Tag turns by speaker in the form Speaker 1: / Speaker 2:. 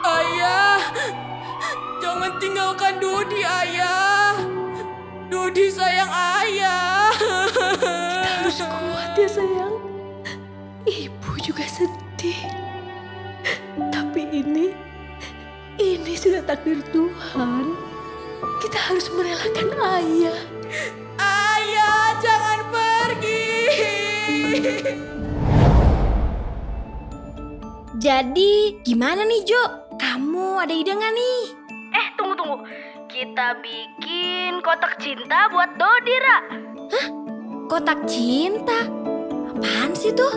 Speaker 1: Ayah, jangan tinggalkan Dodi, ayah. Dodi sayang ayah.
Speaker 2: Harus kuat ya sayang. Ibu juga sedih. Tapi ini, ini sudah takdir Tuhan. Kita harus merelakan ayah.
Speaker 1: Ayah, jangan pergi.
Speaker 3: Jadi gimana nih Jo? Kamu ada ide nggak nih?
Speaker 2: Eh tunggu tunggu. Kita bikin kotak cinta buat Dodi Ra.
Speaker 3: Kotak cinta? Apaan sih tuh?